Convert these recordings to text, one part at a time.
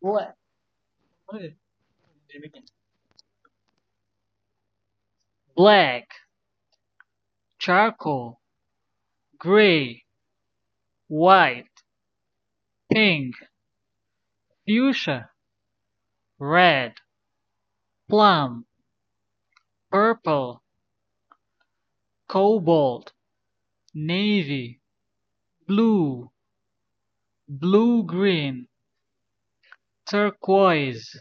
black black charcoal gray white pink fuchsia red plum purple cobalt navy blue blue-green turquoise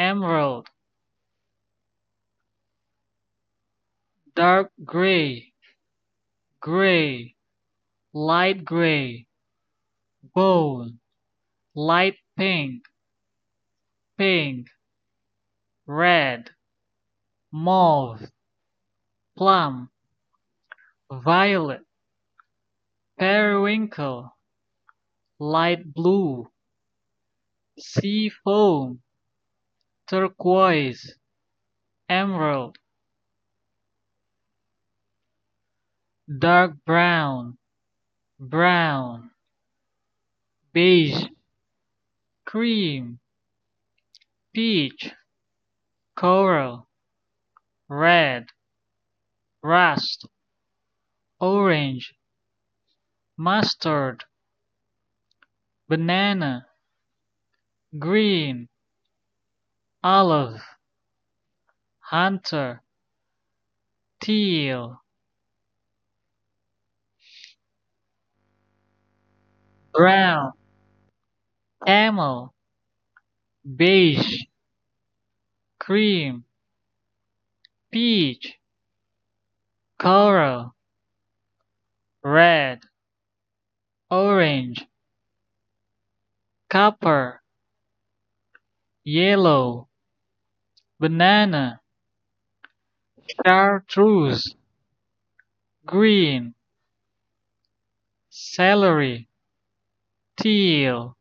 emerald dark gray gray light gray bone light pink pink red mauve plum violet periwinkle light blue seafoam turquoise emerald dark brown brown beige cream peach coral red rust orange mustard banana green olive hunter teal. Brown camel beige. Cream peach. Coral red. Orange. Copper yellow banana chartreuse green celery teal